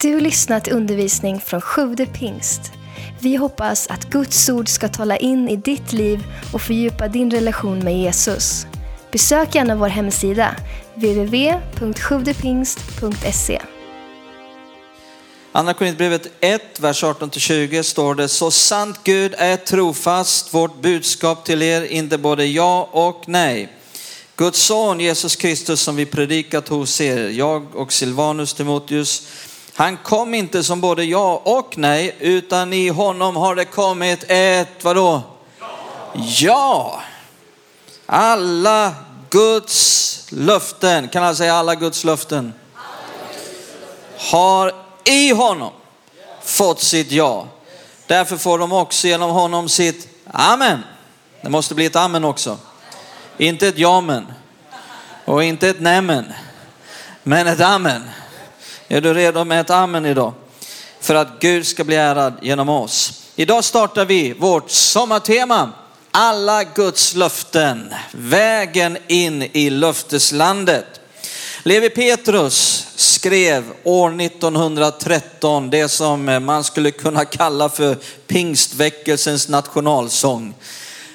Du har lyssnat till undervisning från Sjude pingst. Vi hoppas att Guds ord ska tala in i ditt liv och fördjupa din relation med Jesus. Besök gärna vår hemsida, www.sjuvdepingst.se. Andra Korinthierbrevet 1, vers 18-20 står det, så sant Gud är trofast, vårt budskap till er, inte både ja och nej. Guds son Jesus Kristus som vi predikat hos er, jag och Silvanus Timoteus, han kom inte som både ja och nej, utan i honom har det kommit ett, vadå? Ja! Alla Guds löften, kan han säga alla Guds löften? Har i honom fått sitt ja. Därför får de också genom honom sitt amen. Det måste bli ett amen också. Inte ett jamen och inte ett nämen, men ett amen. Är du redo med ett amen idag? För att Gud ska bli ärad genom oss. Idag startar vi vårt sommartema. Alla Guds löften, vägen in i löfteslandet. Levi Petrus skrev år 1913 det som man skulle kunna kalla för pingstväckelsens nationalsång.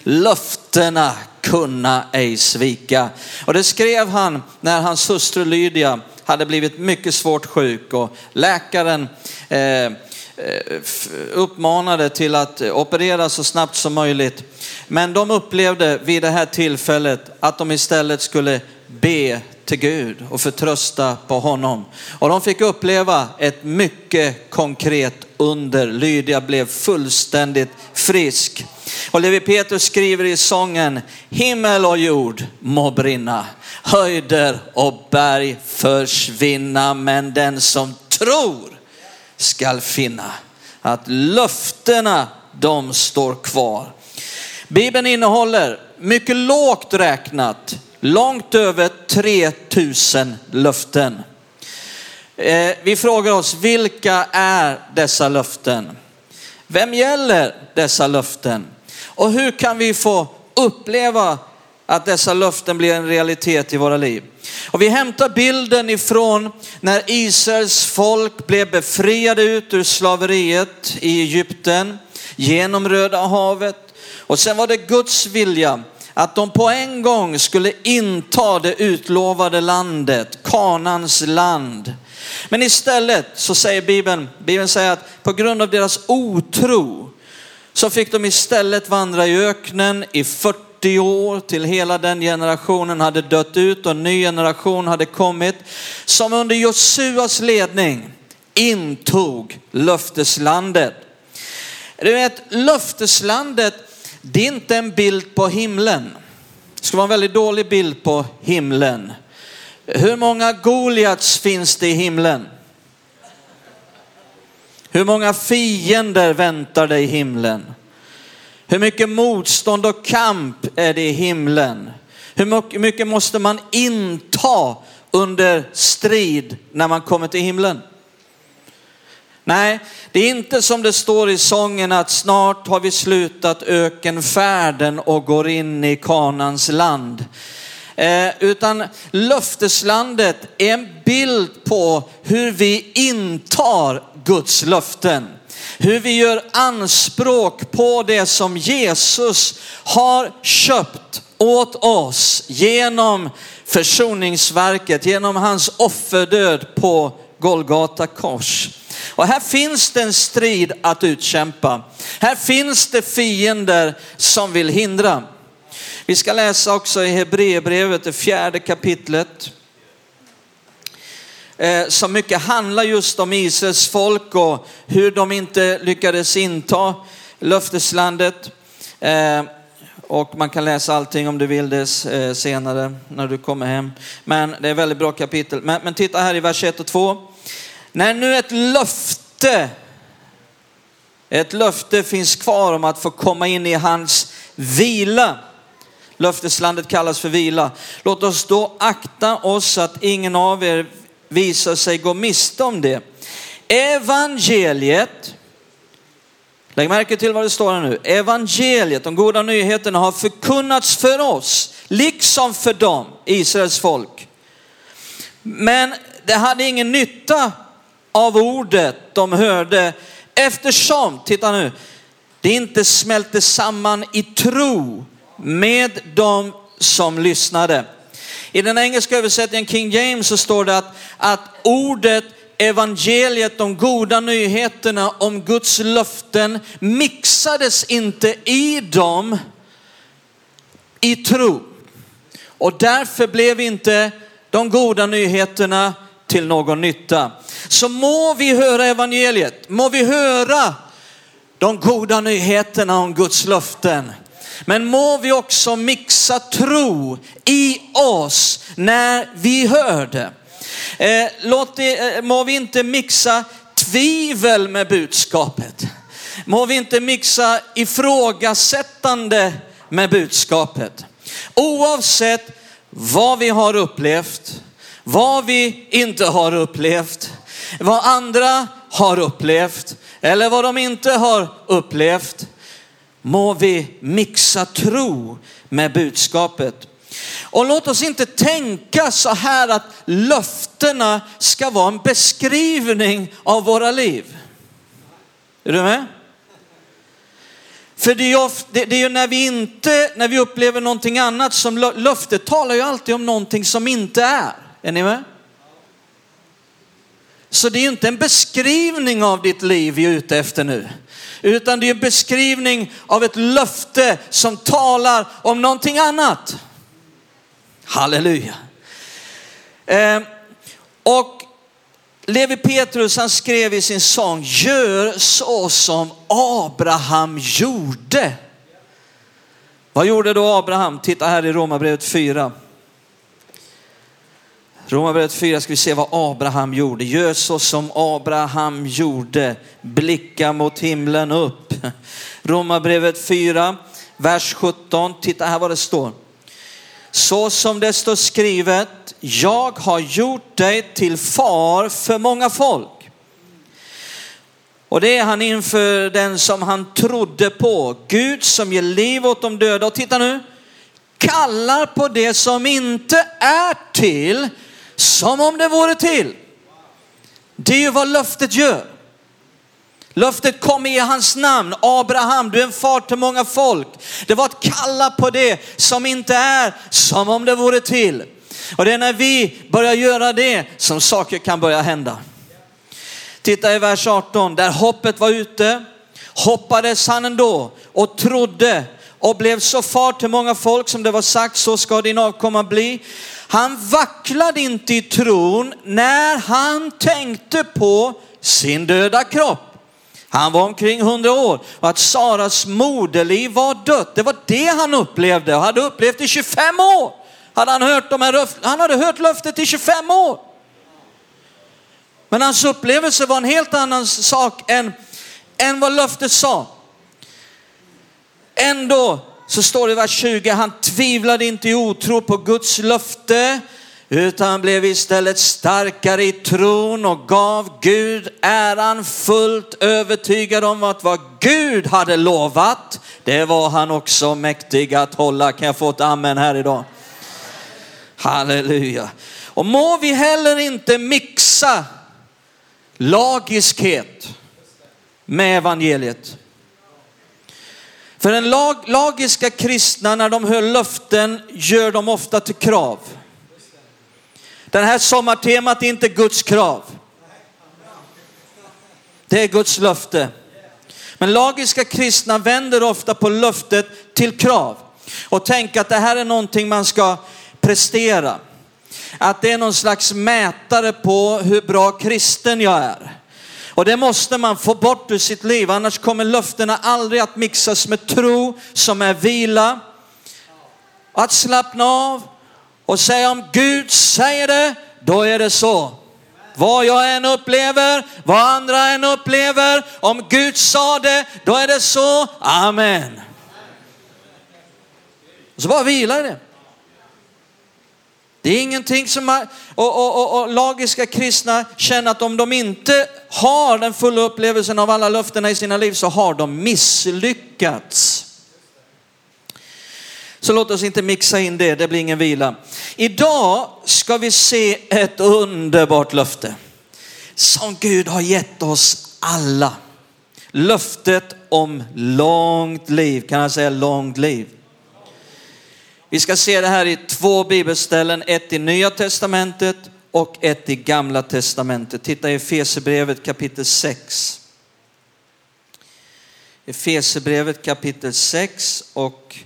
Löftena kunna ej svika. Och det skrev han när hans hustru Lydia hade blivit mycket svårt sjuk och läkaren eh, eh, uppmanade till att operera så snabbt som möjligt. Men de upplevde vid det här tillfället att de istället skulle be till Gud och förtrösta på honom. Och de fick uppleva ett mycket konkret under. Lydia blev fullständigt frisk. Och Levi Petrus skriver i sången, himmel och jord må brinna, höjder och berg försvinna, men den som tror skall finna att löftena de står kvar. Bibeln innehåller mycket lågt räknat långt över 3000 löften. Eh, vi frågar oss, vilka är dessa löften? Vem gäller dessa löften? Och hur kan vi få uppleva att dessa löften blir en realitet i våra liv? Och vi hämtar bilden ifrån när Israels folk blev befriade ut ur slaveriet i Egypten genom Röda havet. Och sen var det Guds vilja att de på en gång skulle inta det utlovade landet, Kanans land. Men istället så säger Bibeln, Bibeln säger att på grund av deras otro så fick de istället vandra i öknen i 40 år till hela den generationen hade dött ut och en ny generation hade kommit som under Josuas ledning intog löfteslandet. Du vet, löfteslandet det är inte en bild på himlen. Det ska vara en väldigt dålig bild på himlen. Hur många Goliats finns det i himlen? Hur många fiender väntar dig i himlen? Hur mycket motstånd och kamp är det i himlen? Hur mycket måste man inta under strid när man kommer till himlen? Nej, det är inte som det står i sången att snart har vi slutat ökenfärden och går in i kanans land. Eh, utan löfteslandet är en bild på hur vi intar Guds löften. Hur vi gör anspråk på det som Jesus har köpt åt oss genom försoningsverket, genom hans offerdöd på Golgata kors. Och här finns det en strid att utkämpa. Här finns det fiender som vill hindra. Vi ska läsa också i Hebreerbrevet, det fjärde kapitlet. Eh, Som mycket handlar just om Israels folk och hur de inte lyckades inta löfteslandet. Eh, och man kan läsa allting om du vill det eh, senare när du kommer hem. Men det är ett väldigt bra kapitel. Men, men titta här i vers 1 och 2. När nu ett löfte, ett löfte finns kvar om att få komma in i hans vila. Löfteslandet kallas för vila. Låt oss då akta oss att ingen av er visar sig gå miste om det. Evangeliet, lägg märke till vad det står här nu. Evangeliet, de goda nyheterna har förkunnats för oss, liksom för dem, Israels folk. Men det hade ingen nytta av ordet de hörde eftersom, titta nu, det inte smälte samman i tro med dem som lyssnade. I den engelska översättningen King James så står det att, att ordet evangeliet, de goda nyheterna om Guds löften mixades inte i dem i tro. Och därför blev inte de goda nyheterna till någon nytta. Så må vi höra evangeliet, må vi höra de goda nyheterna om Guds löften. Men må vi också mixa tro i oss när vi hör det. Eh, låt det, eh, må vi inte mixa tvivel med budskapet. Må vi inte mixa ifrågasättande med budskapet. Oavsett vad vi har upplevt, vad vi inte har upplevt, vad andra har upplevt eller vad de inte har upplevt, må vi mixa tro med budskapet. Och låt oss inte tänka så här att löftena ska vara en beskrivning av våra liv. Är du med? För det är, ju, det, det är ju när vi inte, när vi upplever någonting annat som löftet talar ju alltid om någonting som inte är. Är ni med? Så det är ju inte en beskrivning av ditt liv vi är ute efter nu. Utan det är en beskrivning av ett löfte som talar om någonting annat. Halleluja. Eh, och Levi Petrus han skrev i sin sång, gör så som Abraham gjorde. Vad gjorde då Abraham? Titta här i Romarbrevet 4. Romarbrevet 4 ska vi se vad Abraham gjorde. Gör så som Abraham gjorde. Blicka mot himlen upp. Romarbrevet 4, vers 17. Titta här vad det står. Så som det står skrivet, jag har gjort dig till far för många folk. Och det är han inför den som han trodde på. Gud som ger liv åt de döda. Och titta nu, kallar på det som inte är till som om det vore till. Det är ju vad löftet gör. Löftet kom i hans namn, Abraham, du är en far till många folk. Det var att kalla på det som inte är som om det vore till. Och det är när vi börjar göra det som saker kan börja hända. Titta i vers 18, där hoppet var ute, hoppades han ändå och trodde och blev så far till många folk som det var sagt, så ska din avkomma bli. Han vacklade inte i tron när han tänkte på sin döda kropp. Han var omkring hundra år och att Saras moderliv var dött. Det var det han upplevde och hade upplevt i 25 år. Hade han, hört de här, han hade hört löftet i 25 år. Men hans upplevelse var en helt annan sak än, än vad löftet sa. Ändå så står det i vers 20, han tvivlade inte i otro på Guds löfte utan blev istället starkare i tron och gav Gud äran fullt övertygad om att vad Gud hade lovat, det var han också mäktig att hålla. Kan jag få ett amen här idag? Halleluja. Och må vi heller inte mixa lagiskhet med evangeliet. För den lag, lagiska kristna, när de hör löften, gör de ofta till krav. Det här sommartemat är inte Guds krav. Det är Guds löfte. Men lagiska kristna vänder ofta på löftet till krav och tänker att det här är någonting man ska prestera. Att det är någon slags mätare på hur bra kristen jag är. Och det måste man få bort ur sitt liv, annars kommer löftena aldrig att mixas med tro som är vila. Att slappna av och säga om Gud säger det, då är det så. Vad jag än upplever, vad andra än upplever, om Gud sa det, då är det så. Amen. Och så bara vila i det. Det är ingenting som man, och, och, och, och lagiska kristna känner att om de inte har den fulla upplevelsen av alla löftena i sina liv så har de misslyckats. Så låt oss inte mixa in det, det blir ingen vila. Idag ska vi se ett underbart löfte. som Gud har gett oss alla. Löftet om långt liv, kan jag säga långt liv? Vi ska se det här i två bibelställen, ett i Nya Testamentet och ett i Gamla Testamentet. Titta i Efesierbrevet kapitel 6. Efesierbrevet kapitel 6 och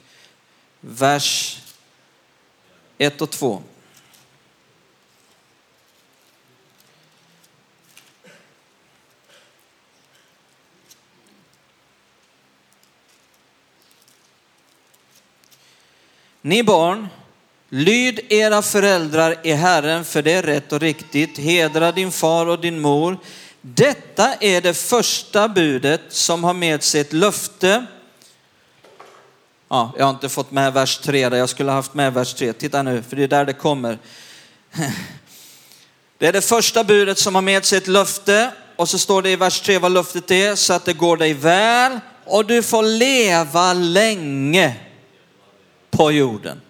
vers 1 och 2. Ni barn, lyd era föräldrar i Herren för det är rätt och riktigt. Hedra din far och din mor. Detta är det första budet som har med sig ett löfte. Ja, jag har inte fått med vers 3 där, jag skulle ha haft med vers 3. Titta nu, för det är där det kommer. Det är det första budet som har med sig ett löfte och så står det i vers 3 vad löftet är så att det går dig väl och du får leva länge på jorden.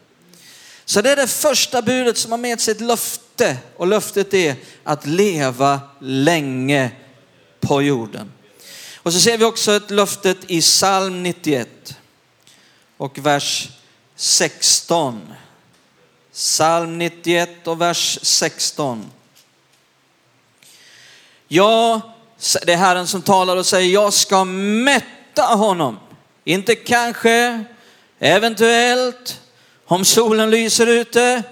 Så det är det första budet som har med sig ett löfte och löftet är att leva länge på jorden. Och så ser vi också ett löftet i psalm 91 och vers 16. Psalm 91 och vers 16. Ja, det är Herren som talar och säger, jag ska mätta honom. Inte kanske, eventuellt, om solen lyser ute.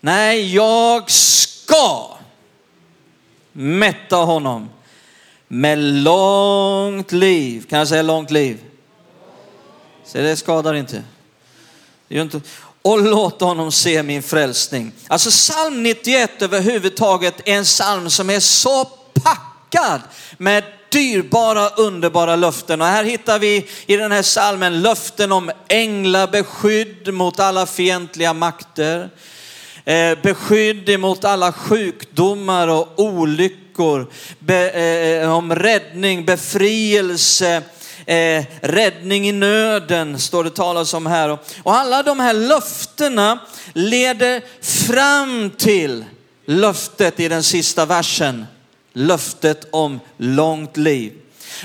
Nej, jag ska mätta honom med långt liv. Kan jag säga långt liv? Så det skadar inte. Det inte. Och låt honom se min frälsning. Alltså psalm 91 överhuvudtaget är en psalm som är så packad med dyrbara, underbara löften. Och här hittar vi i den här salmen löften om änglabeskydd mot alla fientliga makter. Eh, beskydd emot alla sjukdomar och olyckor. Be, eh, om räddning, befrielse, eh, räddning i nöden står det talas om här. Och alla de här löftena leder fram till löftet i den sista versen löftet om långt liv.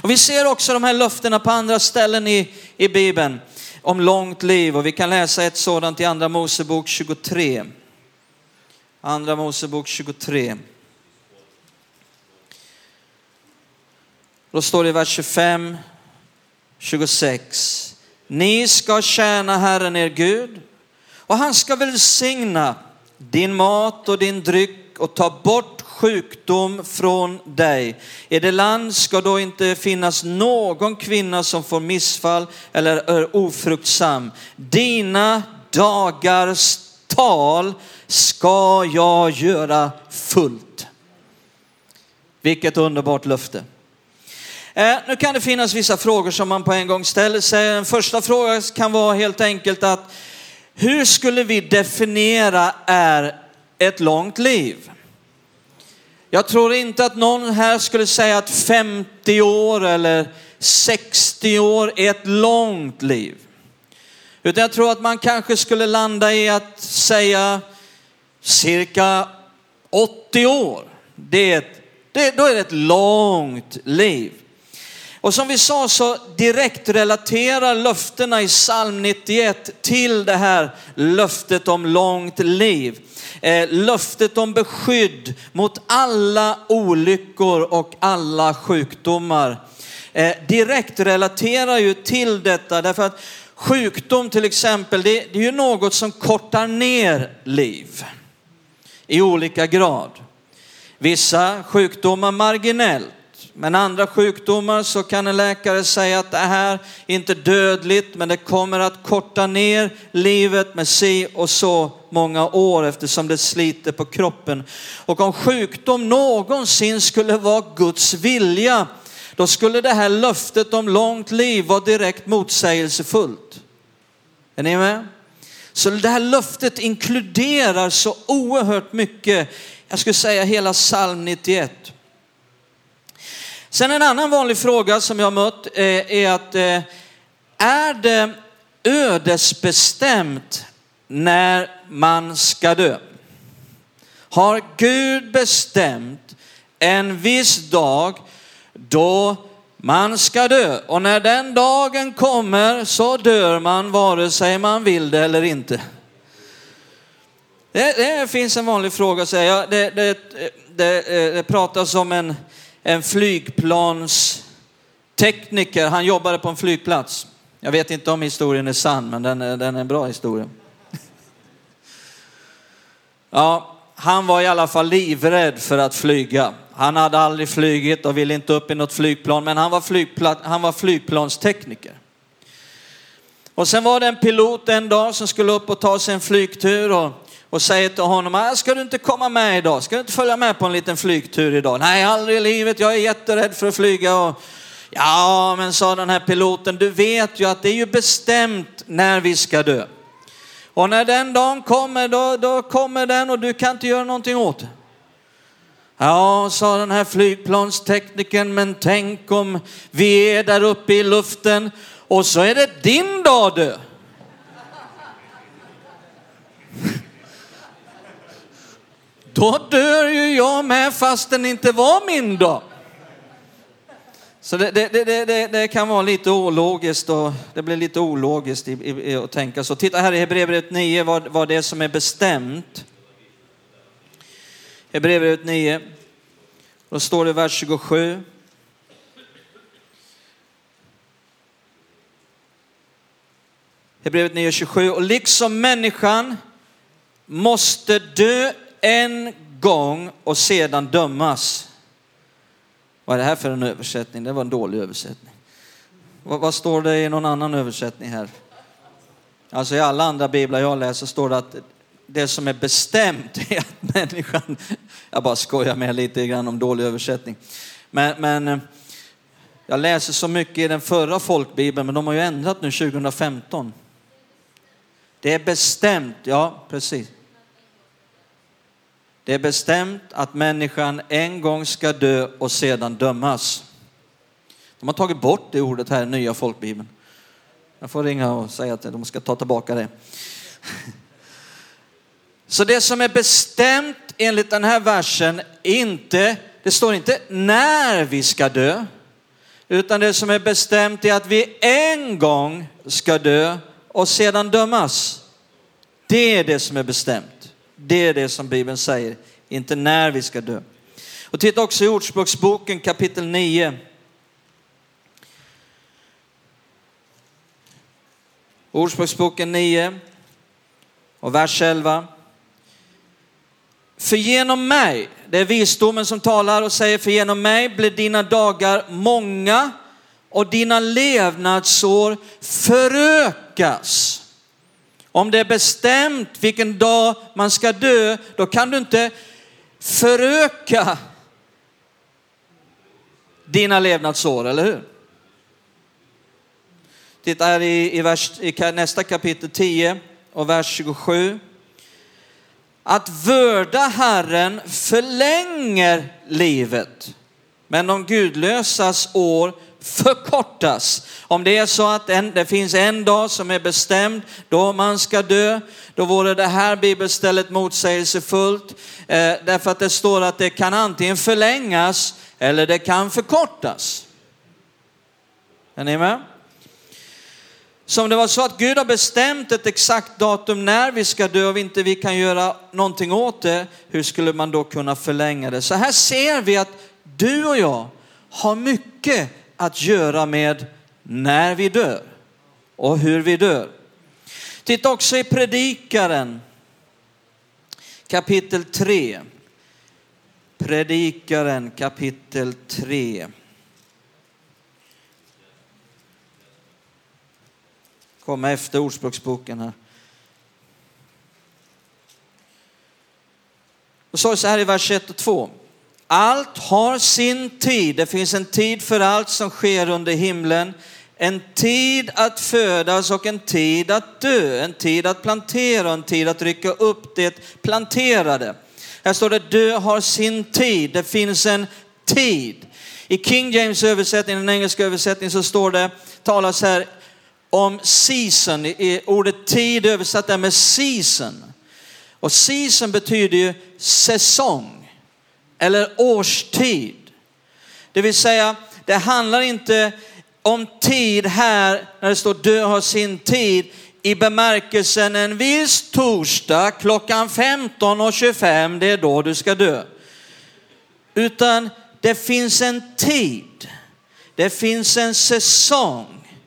Och vi ser också de här löftena på andra ställen i, i Bibeln om långt liv och vi kan läsa ett sådant i Andra Mosebok 23. Andra Mosebok 23. Då står det i vers 25, 26. Ni ska tjäna Herren er Gud och han ska välsigna din mat och din dryck och ta bort sjukdom från dig. I det land ska då inte finnas någon kvinna som får missfall eller är ofruktsam. Dina dagars tal ska jag göra fullt. Vilket underbart löfte. Eh, nu kan det finnas vissa frågor som man på en gång ställer sig. Den första frågan kan vara helt enkelt att hur skulle vi definiera är ett långt liv? Jag tror inte att någon här skulle säga att 50 år eller 60 år är ett långt liv. Utan jag tror att man kanske skulle landa i att säga cirka 80 år. Det är ett, det, då är det ett långt liv. Och som vi sa så direkt relaterar löftena i psalm 91 till det här löftet om långt liv. Eh, löftet om beskydd mot alla olyckor och alla sjukdomar. Eh, direkt relaterar ju till detta därför att sjukdom till exempel, det, det är ju något som kortar ner liv i olika grad. Vissa sjukdomar marginellt men andra sjukdomar så kan en läkare säga att det här är inte dödligt, men det kommer att korta ner livet med si och så många år eftersom det sliter på kroppen. Och om sjukdom någonsin skulle vara Guds vilja, då skulle det här löftet om långt liv vara direkt motsägelsefullt. Är ni med? Så det här löftet inkluderar så oerhört mycket, jag skulle säga hela psalm 91. Sen en annan vanlig fråga som jag har mött eh, är att eh, är det ödesbestämt när man ska dö? Har Gud bestämt en viss dag då man ska dö. Och när den dagen kommer så dör man vare sig man vill det eller inte. Det, det finns en vanlig fråga att säga. Det, det, det, det eh, pratas om en, en flygplanstekniker. Han jobbade på en flygplats. Jag vet inte om historien är sann, men den, den är en bra historia. Ja, han var i alla fall livrädd för att flyga. Han hade aldrig flygit och ville inte upp i något flygplan, men han var, flygpla han var flygplanstekniker. Och sen var det en pilot en dag som skulle upp och ta sig en flygtur och, och säger till honom, äh, ska du inte komma med idag? Ska du inte följa med på en liten flygtur idag? Nej, aldrig i livet, jag är jätterädd för att flyga. Och, ja, men sa den här piloten, du vet ju att det är ju bestämt när vi ska dö. Och när den dagen kommer, då, då kommer den och du kan inte göra någonting åt det. Ja, sa den här flygplansteknikern, men tänk om vi är där uppe i luften och så är det din dag dö. Då dör ju jag med fast den inte var min då. Så det, det, det, det, kan vara lite ologiskt och det blir lite ologiskt i, i, i att tänka så. Titta här i Hebreerbrevet 9 vad, vad det är som är bestämt. Hebreerbrevet 9. Då står det i vers 27. Hebreerbrevet 9 27. Och liksom människan måste dö en gång och sedan dömas vad är det här för en översättning? Det var en dålig översättning. Vad, vad står det i någon annan översättning här? Alltså i alla andra biblar jag läser står det att det som är bestämt är att människan, jag bara skojar med lite grann om dålig översättning. Men, men eh, jag läser så mycket i den förra folkbibeln, men de har ju ändrat nu 2015. Det är bestämt, ja precis. Det är bestämt att människan en gång ska dö och sedan dömas. De har tagit bort det ordet här i nya folkbibeln. Jag får ringa och säga att de ska ta tillbaka det. Så det som är bestämt enligt den här versen, inte, det står inte när vi ska dö, utan det som är bestämt är att vi en gång ska dö och sedan dömas. Det är det som är bestämt. Det är det som Bibeln säger, inte när vi ska dö. Och titta också i Ordspråksboken kapitel 9. Ordspråksboken 9 och vers 11. För genom mig, det är visdomen som talar och säger, för genom mig blir dina dagar många och dina levnadsår förökas. Om det är bestämt vilken dag man ska dö, då kan du inte föröka dina levnadsår, eller hur? Titta här i, i, vers, i nästa kapitel 10 och vers 27. Att vörda Herren förlänger livet, men de gudlösas år förkortas. Om det är så att en, det finns en dag som är bestämd då man ska dö, då vore det här bibelstället motsägelsefullt. Eh, därför att det står att det kan antingen förlängas eller det kan förkortas. Är ni med? Så om det var så att Gud har bestämt ett exakt datum när vi ska dö och vi inte vi kan göra någonting åt det, hur skulle man då kunna förlänga det? Så här ser vi att du och jag har mycket att göra med när vi dör och hur vi dör. Titta också i Predikaren kapitel 3. Predikaren kapitel 3. Komma efter Ordspråksboken här. Och så, så här i vers 1 och 2. Allt har sin tid. Det finns en tid för allt som sker under himlen. En tid att födas och en tid att dö. En tid att plantera och en tid att rycka upp det planterade. Här står det dö har sin tid. Det finns en tid. I King James översättning, den engelska översättningen, så står det, talas här om season. I ordet tid översatt där med season. Och season betyder ju säsong eller årstid. Det vill säga, det handlar inte om tid här när det står dö har sin tid i bemärkelsen en viss torsdag klockan 15.25, det är då du ska dö. Utan det finns en tid, det finns en säsong,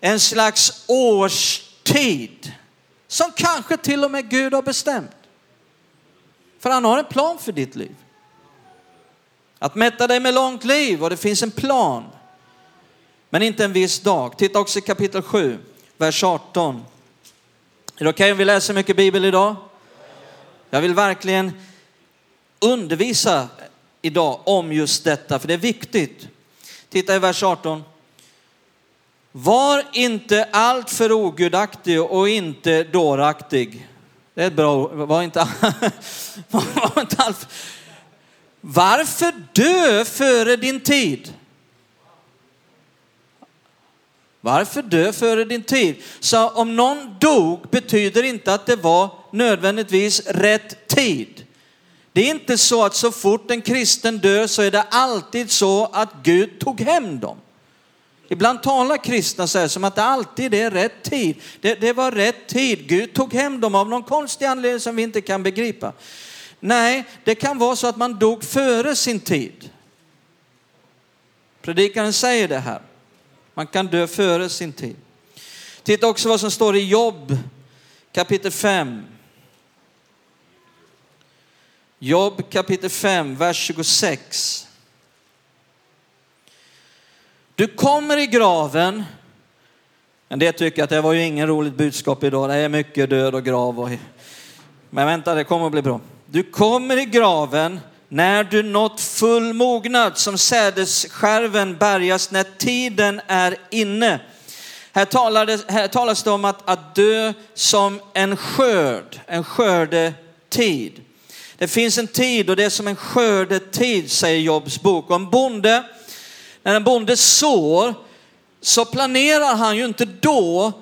en slags årstid som kanske till och med Gud har bestämt. För han har en plan för ditt liv. Att mätta dig med långt liv och det finns en plan. Men inte en viss dag. Titta också i kapitel 7, vers 18. Är det okej okay om vi läser mycket bibel idag? Jag vill verkligen undervisa idag om just detta, för det är viktigt. Titta i vers 18. Var inte alltför ogudaktig och inte dåraktig. Det är ett bra ord. Var inte, var inte alltför... Varför dö före din tid? Varför dö före din tid? Så om någon dog betyder inte att det var nödvändigtvis rätt tid. Det är inte så att så fort en kristen dör så är det alltid så att Gud tog hem dem. Ibland talar kristna så här som att det alltid är rätt tid. Det, det var rätt tid. Gud tog hem dem av någon konstig anledning som vi inte kan begripa. Nej, det kan vara så att man dog före sin tid. Predikaren säger det här. Man kan dö före sin tid. Titta också vad som står i Jobb kapitel 5. Jobb kapitel 5, vers 26. Du kommer i graven. En del tycker att det var ju ingen roligt budskap idag. Det är mycket död och grav. Och... Men vänta, det kommer att bli bra. Du kommer i graven när du nått full mognad som sädesskärven bärgas när tiden är inne. Här, talades, här talas det om att, att dö som en skörd, en skördetid. Det finns en tid och det är som en skördetid säger Jobs bok. Och en bonde, när en bonde sår så planerar han ju inte då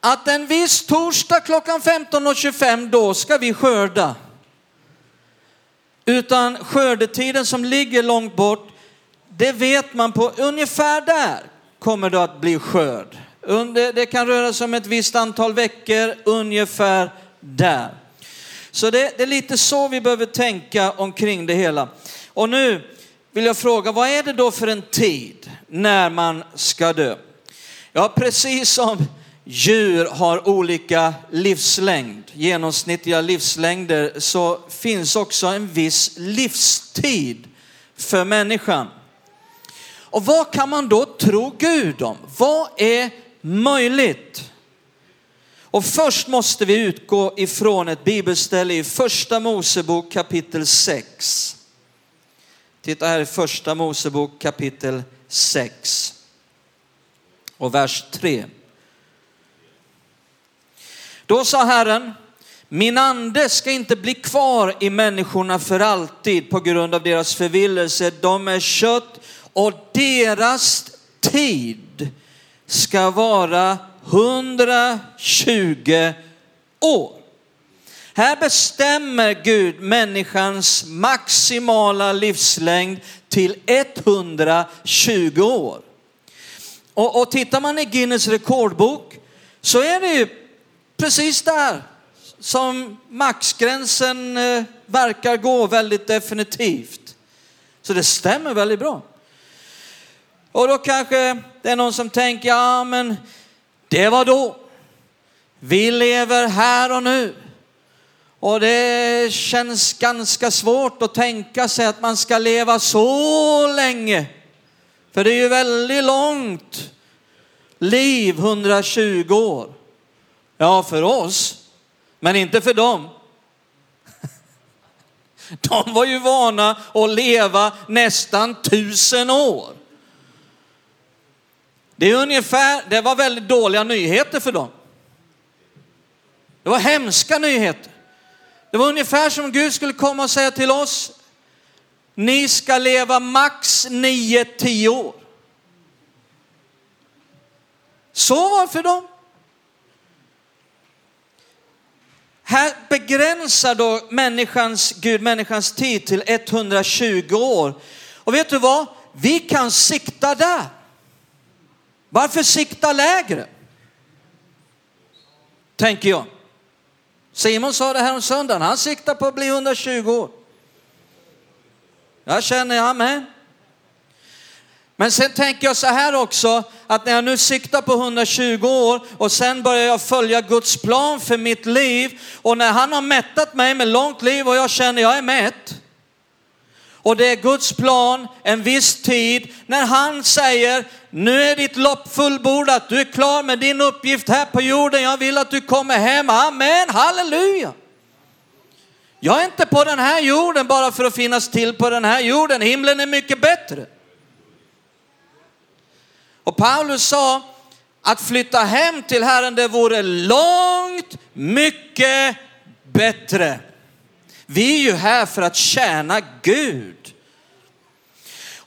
att en viss torsdag klockan 15.25 då ska vi skörda. Utan skördetiden som ligger långt bort, det vet man på ungefär där kommer det att bli skörd. Det kan röra sig om ett visst antal veckor, ungefär där. Så det, det, är lite så vi behöver tänka omkring det hela. Och nu vill jag fråga, vad är det då för en tid när man ska dö? Ja, precis som djur har olika livslängd, genomsnittliga livslängder, så finns också en viss livstid för människan. Och vad kan man då tro Gud om? Vad är möjligt? Och först måste vi utgå ifrån ett bibelställe i första Mosebok kapitel 6. Titta här i första Mosebok kapitel 6 och vers 3. Då sa Herren, min ande ska inte bli kvar i människorna för alltid på grund av deras förvillelse. De är kött och deras tid ska vara 120 år. Här bestämmer Gud människans maximala livslängd till 120 år. Och, och tittar man i Guinness rekordbok så är det ju precis där som maxgränsen eh, verkar gå väldigt definitivt. Så det stämmer väldigt bra. Och då kanske det är någon som tänker, ja men det var då. Vi lever här och nu. Och det känns ganska svårt att tänka sig att man ska leva så länge. För det är ju väldigt långt liv, 120 år. Ja, för oss, men inte för dem. De var ju vana att leva nästan tusen år. Det, är ungefär, det var väldigt dåliga nyheter för dem. Det var hemska nyheter. Det var ungefär som Gud skulle komma och säga till oss, ni ska leva max 9-10 år. Så var det för dem. här begränsar då människans, Gud människans tid till 120 år. Och vet du vad? Vi kan sikta där. Varför sikta lägre? Tänker jag. Simon sa det här om söndagen, han siktar på att bli 120 år. Jag känner, amen. Men sen tänker jag så här också, att när jag nu siktar på 120 år och sen börjar jag följa Guds plan för mitt liv och när han har mättat mig med långt liv och jag känner jag är mätt. Och det är Guds plan en viss tid när han säger, nu är ditt lopp fullbordat, du är klar med din uppgift här på jorden, jag vill att du kommer hem. Amen, halleluja. Jag är inte på den här jorden bara för att finnas till på den här jorden, himlen är mycket bättre. Och Paulus sa att flytta hem till Herren det vore långt mycket bättre. Vi är ju här för att tjäna Gud.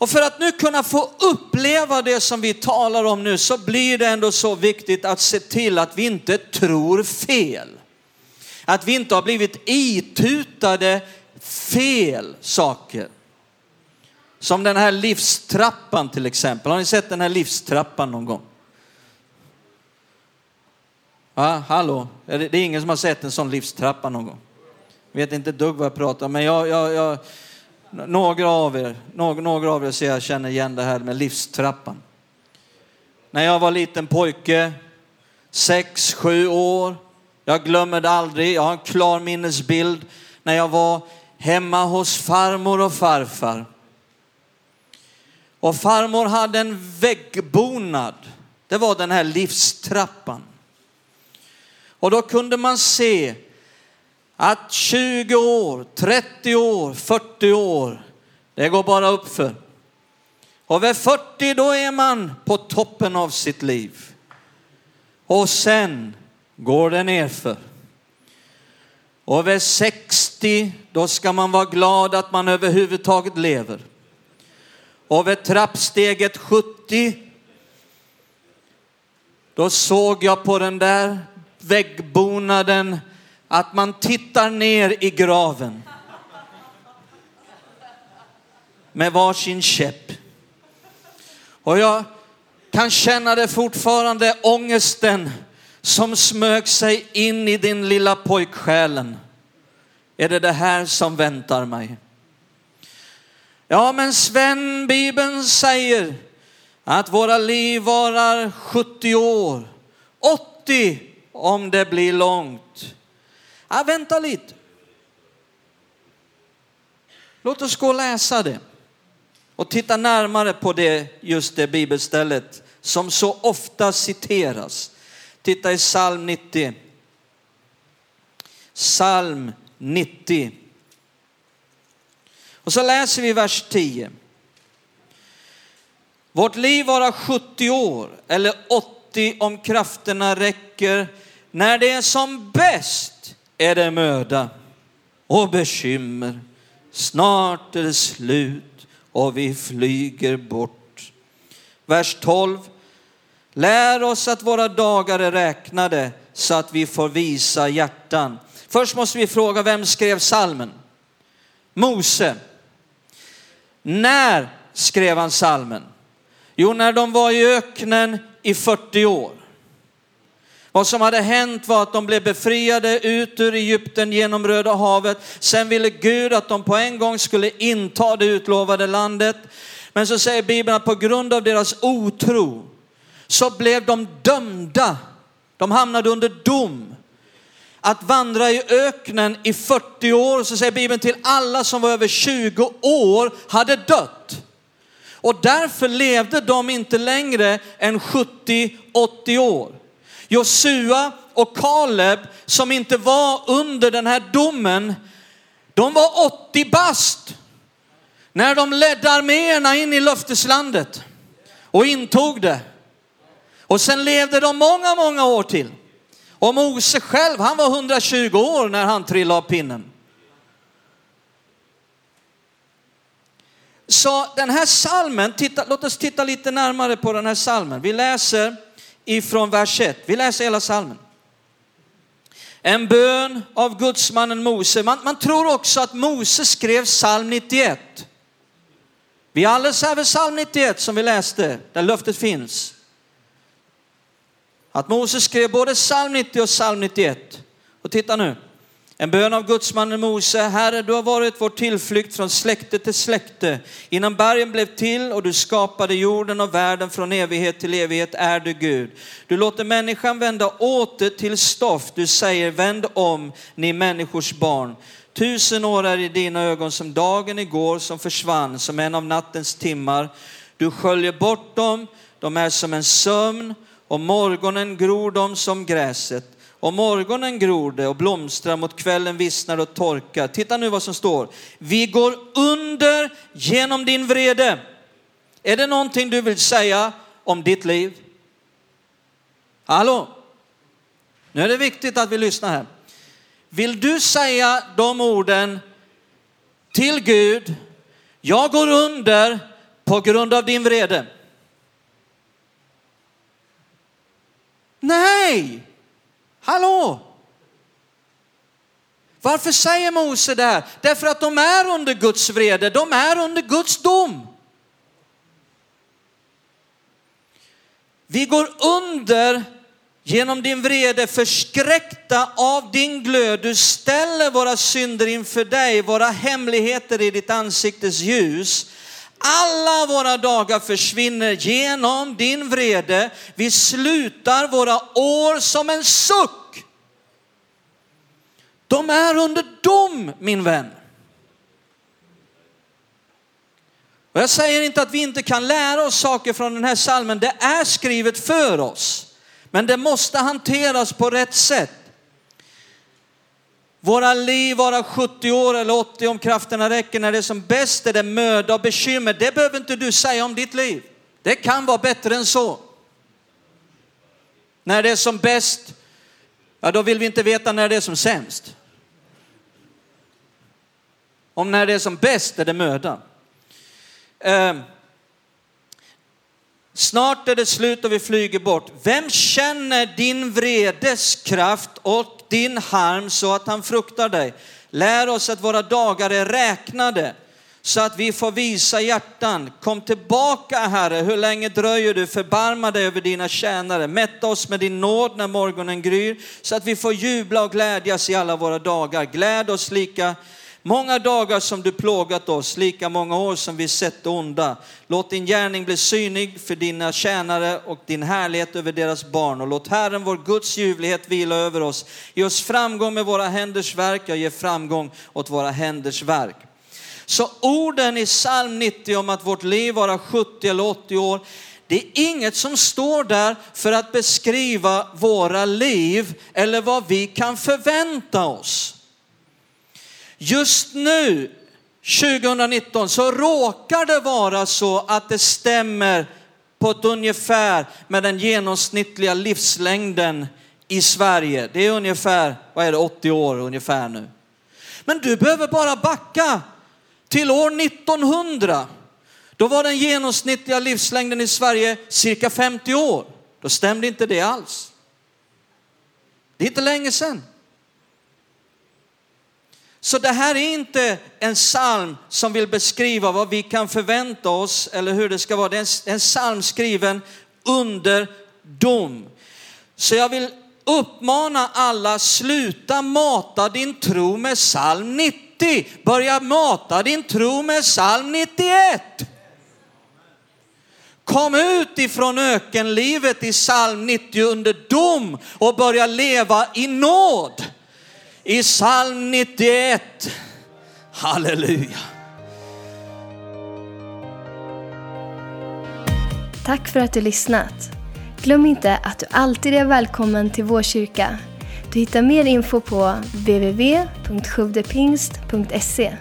Och för att nu kunna få uppleva det som vi talar om nu så blir det ändå så viktigt att se till att vi inte tror fel. Att vi inte har blivit itutade fel saker. Som den här livstrappan till exempel. Har ni sett den här livstrappan någon gång? Ja, hallå, det är ingen som har sett en sån livstrappa någon gång? vet inte dugg vad jag pratar om, men jag, jag, jag, några av er, några, några av er ser jag känner igen det här med livstrappan. När jag var liten pojke, sex, sju år, jag glömmer det aldrig, jag har en klar minnesbild när jag var hemma hos farmor och farfar. Och farmor hade en väggbonad. Det var den här livstrappan. Och då kunde man se att 20 år, 30 år, 40 år, det går bara uppför. Och vid 40 då är man på toppen av sitt liv. Och sen går det nerför. Och vid 60 då ska man vara glad att man överhuvudtaget lever. Och vid trappsteget 70 då såg jag på den där väggbonaden att man tittar ner i graven med varsin käpp. Och jag kan känna det fortfarande, ångesten som smög sig in i din lilla pojksjälen. Är det det här som väntar mig? Ja, men Sven, Bibeln säger att våra liv varar 70 år, 80 om det blir långt. Ja, vänta lite. Låt oss gå och läsa det och titta närmare på det, just det bibelstället som så ofta citeras. Titta i psalm 90. Psalm 90. Och så läser vi vers 10. Vårt liv vara 70 år eller 80 om krafterna räcker. När det är som bäst är det möda och bekymmer. Snart är det slut och vi flyger bort. Vers 12. Lär oss att våra dagar är räknade så att vi får visa hjärtan. Först måste vi fråga vem skrev salmen? Mose. När skrev han salmen? Jo, när de var i öknen i 40 år. Vad som hade hänt var att de blev befriade ut ur Egypten genom Röda havet. Sen ville Gud att de på en gång skulle inta det utlovade landet. Men så säger Bibeln att på grund av deras otro så blev de dömda. De hamnade under dom att vandra i öknen i 40 år. Så säger Bibeln till alla som var över 20 år hade dött. Och därför levde de inte längre än 70-80 år. Josua och Kaleb som inte var under den här domen, de var 80 bast när de ledde arméerna in i löfteslandet och intog det. Och sen levde de många, många år till. Och Mose själv, han var 120 år när han trillade av pinnen. Så den här salmen, titta, låt oss titta lite närmare på den här salmen. Vi läser ifrån vers 1. Vi läser hela salmen. En bön av gudsmannen Mose. Man, man tror också att Mose skrev psalm 91. Vi är alldeles över psalm 91 som vi läste, där löftet finns. Att Moses skrev både psalm 90 och psalm 91. Och titta nu. En bön av gudsmannen Mose. Herre, du har varit vår tillflykt från släkte till släkte. Innan bergen blev till och du skapade jorden och världen från evighet till evighet är du Gud. Du låter människan vända åter till stoff. Du säger vänd om, ni människors barn. Tusen år är i dina ögon som dagen igår som försvann, som en av nattens timmar. Du sköljer bort dem, de är som en sömn och morgonen gror de som gräset. Och morgonen gror det och blomstrar, mot kvällen vissnar och torkar. Titta nu vad som står. Vi går under genom din vrede. Är det någonting du vill säga om ditt liv? Hallå? Nu är det viktigt att vi lyssnar här. Vill du säga de orden till Gud, jag går under på grund av din vrede? Nej! Hallå! Varför säger Mose det här? Därför att de är under Guds vrede, de är under Guds dom. Vi går under genom din vrede, förskräckta av din glöd. Du ställer våra synder inför dig, våra hemligheter i ditt ansiktes ljus. Alla våra dagar försvinner genom din vrede. Vi slutar våra år som en suck. De är under dom, min vän. Och jag säger inte att vi inte kan lära oss saker från den här salmen. Det är skrivet för oss. Men det måste hanteras på rätt sätt. Våra liv vara 70 år eller 80 om krafterna räcker. När det är som bäst är det möda och bekymmer. Det behöver inte du säga om ditt liv. Det kan vara bättre än så. När det är som bäst, ja då vill vi inte veta när det är som sämst. Om när det är som bäst är det möda. Eh, snart är det slut och vi flyger bort. Vem känner din vredes kraft och din harm så att han fruktar dig. Lär oss att våra dagar är räknade så att vi får visa hjärtan. Kom tillbaka Herre, hur länge dröjer du? Förbarma dig över dina tjänare. Mätta oss med din nåd när morgonen gryr så att vi får jubla och glädjas i alla våra dagar. Gläd oss lika Många dagar som du plågat oss, lika många år som vi sett det onda. Låt din gärning bli synlig för dina tjänare och din härlighet över deras barn. Och låt Herren, vår Guds ljuvlighet vila över oss. Ge oss framgång med våra händers verk, jag ger framgång åt våra händers verk. Så orden i psalm 90 om att vårt liv vara 70 eller 80 år, det är inget som står där för att beskriva våra liv eller vad vi kan förvänta oss. Just nu, 2019, så råkar det vara så att det stämmer på ett ungefär med den genomsnittliga livslängden i Sverige. Det är ungefär, vad är det, 80 år ungefär nu. Men du behöver bara backa till år 1900. Då var den genomsnittliga livslängden i Sverige cirka 50 år. Då stämde inte det alls. Det är inte länge sedan. Så det här är inte en psalm som vill beskriva vad vi kan förvänta oss eller hur det ska vara. Det är en psalm skriven under dom. Så jag vill uppmana alla, sluta mata din tro med psalm 90. Börja mata din tro med psalm 91. Kom ut ifrån ökenlivet i psalm 90 under dom och börja leva i nåd i psalm 91. Halleluja. Tack för att du lyssnat. Glöm inte att du alltid är välkommen till vår kyrka. Du hittar mer info på www.sjuvdepingst.se